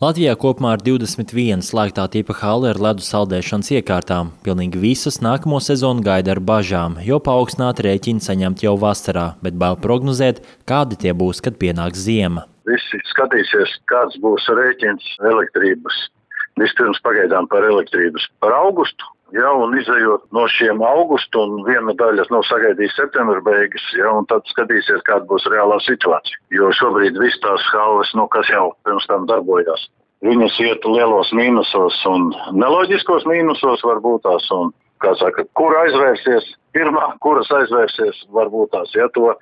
Latvijā kopumā ir 21 slēgtā tipa hale ar ledus saldēšanas iekārtām. Pilnīgi visas nākamo sezonu gaida ar bažām, jo paaugstināti rēķini saņemt jau vasarā, bet bail prognozēt, kādi tie būs, kad pienāks ziema. Visi skatīsies, kāds būs rēķins elektrības. Vispirms pagaidām par elektrības par augustu, Ja, un izējot no šiem augustu, un viena daļa nu, sagaidīs septembra beigas, ja, un tad skatīsies, kāda būs reālā situācija. Jo šobrīd viss tās halves, nu, kas jau pirms tam darbojās, viņas iet lielos mīnusos un neloģiskos mīnusos varbūt tās. Un, kā saka, kur aizvērsies pirmā, kuras aizvērsies, varbūt tās, ja to,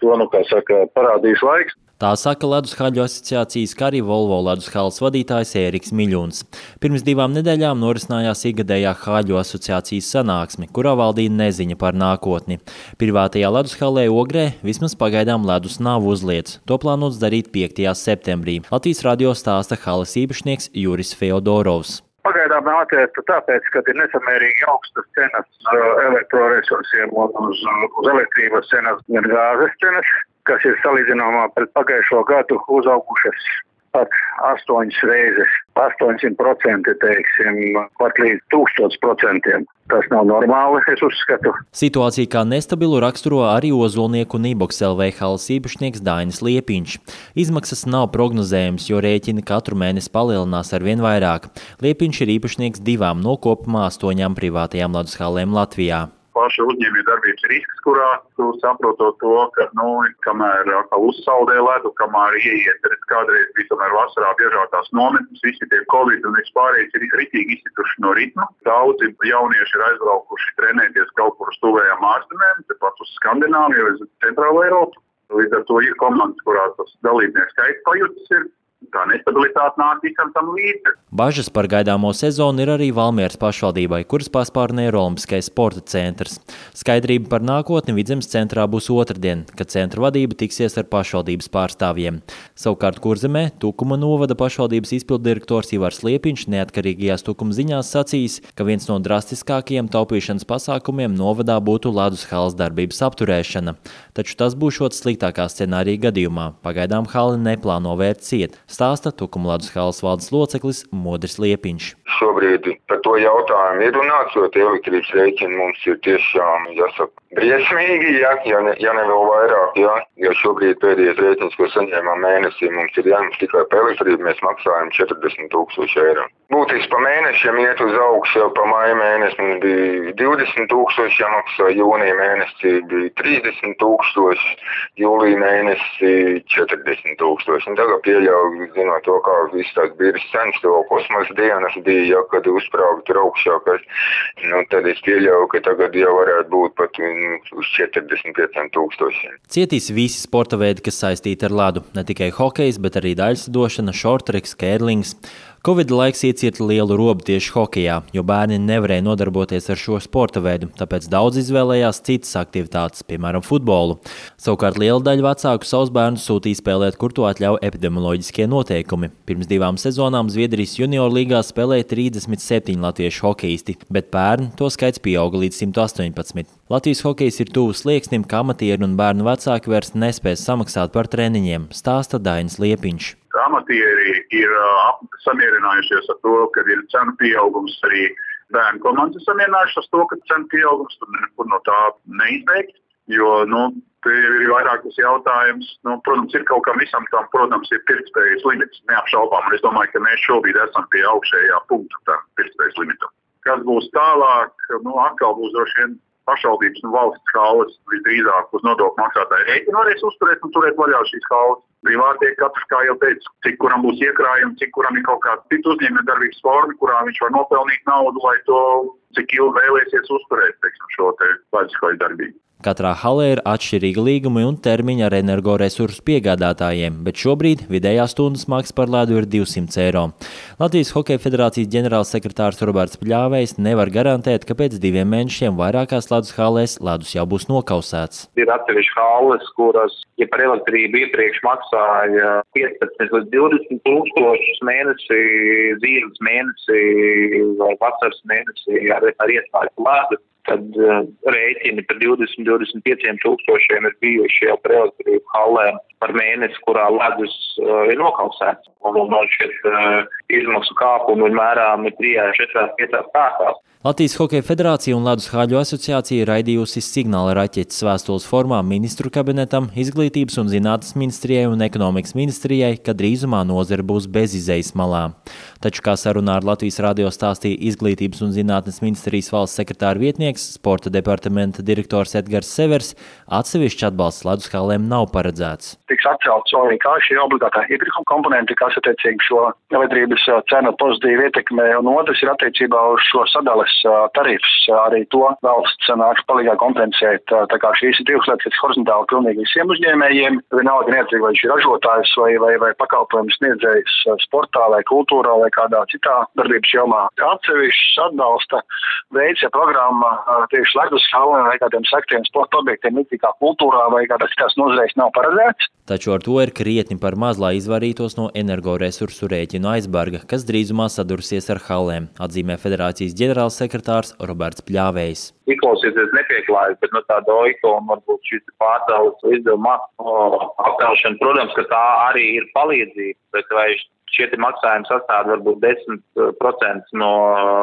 to nu, kā saka, parādīs laiks. Tā saka Ledushaļu asociācijas, kā arī Volvo Ledushalas vadītājs Ēriks Miļuns. Pirms divām nedēļām norisinājās ikgadējā Haļu asociācijas sanāksme, kurā valdīja neziņa par nākotni. Privātajā Ledushalē Ogrē vismaz pagaidām ledus nav uzliets. To plānots darīt 5. septembrī. Latvijas radio stāsta halas īpašnieks Juris Feodorovs. Pagaidām atvērta tāpēc, ka ir nesamērīgi augstas cenas uh, elektroresursiem un uz, uz elektrības cenas un gāzes cenas kas ir salīdzināmā pret pagājušo gadu uzaugušas pat astoņas reizes, 800%, teiksim, pat līdz 1000%. Tas nav normāli, es uzskatu. Situācija kā nestabilu raksturo arī ozolnieku Nīboks LV halas īpašnieks Dainis Liepiņš. Izmaksas nav prognozējums, jo rēķini katru mēnesi palielinās ar vien vairāk. Liepiņš ir īpašnieks divām no kopumā astoņām privātajām ledus halēm Latvijā paša uzņēmēja darbības risks, kurā tu saprotot to, ka, nu, kamēr uzsaldē ledu, kamēr ieiet, redz, kādreiz bija tomēr vasarā biežāk tās nometnes, visi tie covid un vispārējais ir ritīgi izcituši no ritma. Daudzi jaunieši ir aizbraukuši trenēties kaut kur uz tuvējām ārzemēm, tepat uz Skandināviju, uz Centrālu Eiropu. Līdz ar to ir komandas, kurās tas dalībnieku skaits pajūtas ir tā nestabilitāte nāk visam tam līdzi. Bažas par gaidāmo sezonu ir arī Valmieras pašvaldībai, kuras paspārnē ir Olimpiskais sporta centrs. Skaidrība par nākotni Vidzemes centrā būs otrdien, kad centra vadība tiksies ar pašvaldības pārstāvjiem. Savukārt Kurzemē Tukuma novada pašvaldības izpildirektors Ivars Liepiņš neatkarīgajās Tukuma ziņās sacīs, ka viens no drastiskākajiem taupīšanas pasākumiem novadā būtu ledus halas darbības apturēšana. Taču tas būs šots sliktākā scenārija gadījumā. Pagaidām hali neplāno vērt ciet stāsta Tukuma ledus halas valdes loceklis Modris Liepiņš. Šobrīd par to jautājumu ir runāts, jo tie elektrības rēķini mums ir tiešām, jāsaka, briesmīgi, ja, ja, ne, ja ne vēl vairāk, ja, jo šobrīd pēdējais rēķins, ko saņēmām mēnesī, mums ir jāņem tikai par elektrību, mēs maksājam 40 tūkstoši eiro. Būtiski pa mēnešiem iet uz augšu, jau pa maija mēnesi mums bija 20 tūkstoši jāmaksā, jūnija mēnesī bija 30 tūkstoši, jūlija mēnesī 40 tūkstoši. Un tagad pieļauju, zinot to, kā viss tās biržas cenas, to kosmosa dienas bija, ja, kad uzsprāga tur augšā, kas, nu, tad es pieļauju, ka tagad jau varētu būt pat uz 45 tūkstošiem. Cietīs visi sporta veidi, kas saistīti ar ledu, ne tikai hokejs, bet arī daļsadošana, šortreks, kērlings. Covid laiks iecirta lielu robu tieši hokejā, jo bērni nevarēja nodarboties ar šo sporta veidu, tāpēc daudz izvēlējās citas aktivitātes, piemēram, futbolu. Savukārt liela daļa vecāku savus bērnus sūtīja spēlēt, kur to atļauj epidemioloģiskie noteikumi. Pirms divām sezonām Zviedrijas junior līgā spēlēja 37 latviešu hokeisti, bet pērn to skaits pieauga līdz 118. Latvijas hokejs ir tuvu slieksnim, ka amatieri un bērnu vecāki vairs nespēs samaksāt par treniņiem, stāsta Dainis Liepiņš amatieri ir samierinājušies ar to, ka ir cenu pieaugums arī bērnu komandas samierinājušās to, ka cenu pieaugums tur nekur no tā neizbeigt. Jo, nu, te ir vairāk tas jautājums, nu, protams, ir kaut kam visam tam, protams, ir pirktspējas limits, neapšaubām, es domāju, ka mēs šobrīd esam pie augšējā punkta pirktspējas limitam. Kas būs tālāk, nu, atkal būs droši vien pašvaldības un valsts halas visdrīzāk uz nodokļu maksātāju rēķinu varēs uzturēt un turēt vaļā šīs halas. Privātie katrs, kā jau teicu, cik kuram būs iekrājumi, cik kuram ir kaut kāda cita uzņēmuma darbības forma, kurā viņš var nopelnīt naudu, lai to cik ilgi vēlēsies uzturēt teiksim, šo te vaļisko darbību. Katrā halē ir atšķirīga līguma un termiņa ar energoresursu piegādātājiem, bet šobrīd vidējā stundas maksa par ledu ir 200 eiro. Latvijas Hokeja federācijas ģenerālsekretārs Roberts Pļāvējs nevar garantēt, ka pēc diviem mēnešiem vairākās ledus halēs ledus jau būs nokausēts. Ir atsevišķi halas, kuras, ja par elektrību iepriekš maksāja 15 līdz 20 tūkstošus mēnesī, zīmes mēnesī vai vasaras mēnesī ar, ar iestāju ledu, tad uh, rēķini par 20-25 tūkstošiem ir bijuši jau par elektrību halēm par mēnesi, kurā ledus uh, ir nokausēts. Un, un man šķiet uh, izmaksu kāpumi ir mērāmi 3, 4, 5 kārtās. Latvijas Hokeja federācija un Ledus Hāļu asociācija raidījusi signāla raķetes vēstules formā ministru kabinetam, izglītības un zinātnes ministrijai un ekonomikas ministrijai, ka drīzumā nozara būs bezizējas malā. Taču, kā sarunā ar Latvijas radio stāstīja izglītības un zinātnes ministrijas valsts sekretāra vietnieks, sporta departamenta direktors Edgars Severs, atsevišķi atbalsts Ledus Hālēm nav paredzēts. Tiks atcelts OIK šī obligātā iepirkuma komponente, kas attiecīgi šo elektrības cenu pozitīvi ietekmē, un otrs ir attiecībā uz šo sadales tarifus. Arī to valsts nāks palīgā kompensēt. Tā kā šīs ir divas lietas, kas horizontāli pilnīgi visiem uzņēmējiem, vienalga neatkarīgi, vai viņš ir ražotājs vai, vai, vai pakalpojums sniedzējs sportā vai kultūrā vai kādā citā darbības jomā. Atsevišķs atbalsta veids, ja programma tieši ledus halē vai kādiem sektiem sporta objektiem, it kā kultūrā vai kādā citās nozarēs nav paredzēts. Taču ar to ir krietni par maz, lai izvairītos no energoresursu rēķinu aizbarga, kas drīzumā sadursies ar halēm, atzīmē federācijas ģenerālsekretārs Roberts Pļāvējs. Izklausīties nepieklājīgi, bet no tāda oika un varbūt šīs pārdales izdevuma apkalšana, protams, ka tā arī ir palīdzība, bet vai šie maksājumi sastāv varbūt 10% no,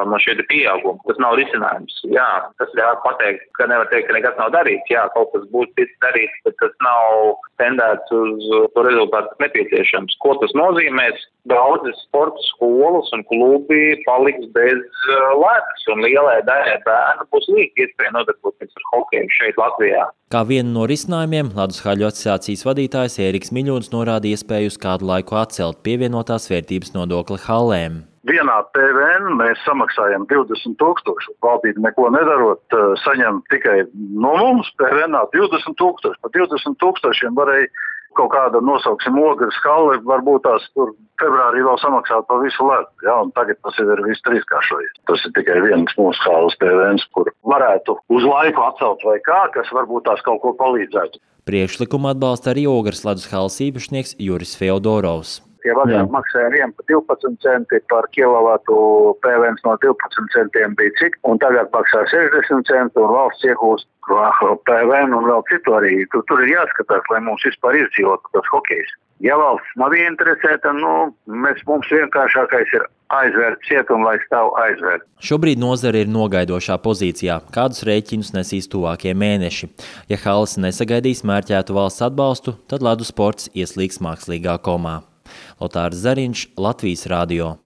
no šie pieauguma. Tas nav risinājums. Jā, tas ļauj pateikt, ka nevar teikt, ka nekas nav darīts. Jā, kaut kas būs cits darīts, bet tas nav tendēts uz to rezultātu, nepieciešams. Ko tas nozīmēs? Daudzas sporta skolas un klubi paliks bez uh, ledus, un lielai daļai bērnu būs līdzi iespēja nodarboties ar hokeju šeit Latvijā. Kā vienu no risinājumiem Ledus Haļu asociācijas vadītājs Ēriks Miļons norāda iespēju uz kādu laiku atcelt pievienotās vērtības nodokli halēm. Vienā PVN mēs samaksājam 20 tūkstoši. Valdība neko nedarot, eh, saņem tikai no mums PVN 20 tūkstoši. Par 20 tūkstošiem varēja kaut kāda nosauksim ogres skala, varbūt tās tur februārī vēl samaksāt par visu ledu. Ja, tagad tas ir viss trīskāršojies. Tas ir tikai viens mūsu skalas PVN, kur varētu uz laiku atcelt vai kā, kas varbūt tās kaut ko palīdzētu. Priekšlikumu atbalsta arī ogres ledus halas īpašnieks Juris Feodorovs. Tie agrāk maksāja 1 par 12 centi par kilovatu, PVN no 12 centiem bija cik, un tagad maksā 60 centi, un valsts iegūst PVN un vēl citu arī. Tur, tur ir jāskatās, lai mums vispār izdzīvotu tas hokejs. Ja valsts nav ieinteresēta, nu, mēs, mums vienkāršākais ir aizvērt cietumu, lai stāv aizvērt. Šobrīd nozare ir nogaidošā pozīcijā, kādus rēķinus nesīs tuvākie mēneši. Ja Halas nesagaidīs mērķētu valsts atbalstu, tad ledus sports ieslīgs mākslīgā komā. Lotārs Zariņš, Latvijas radio.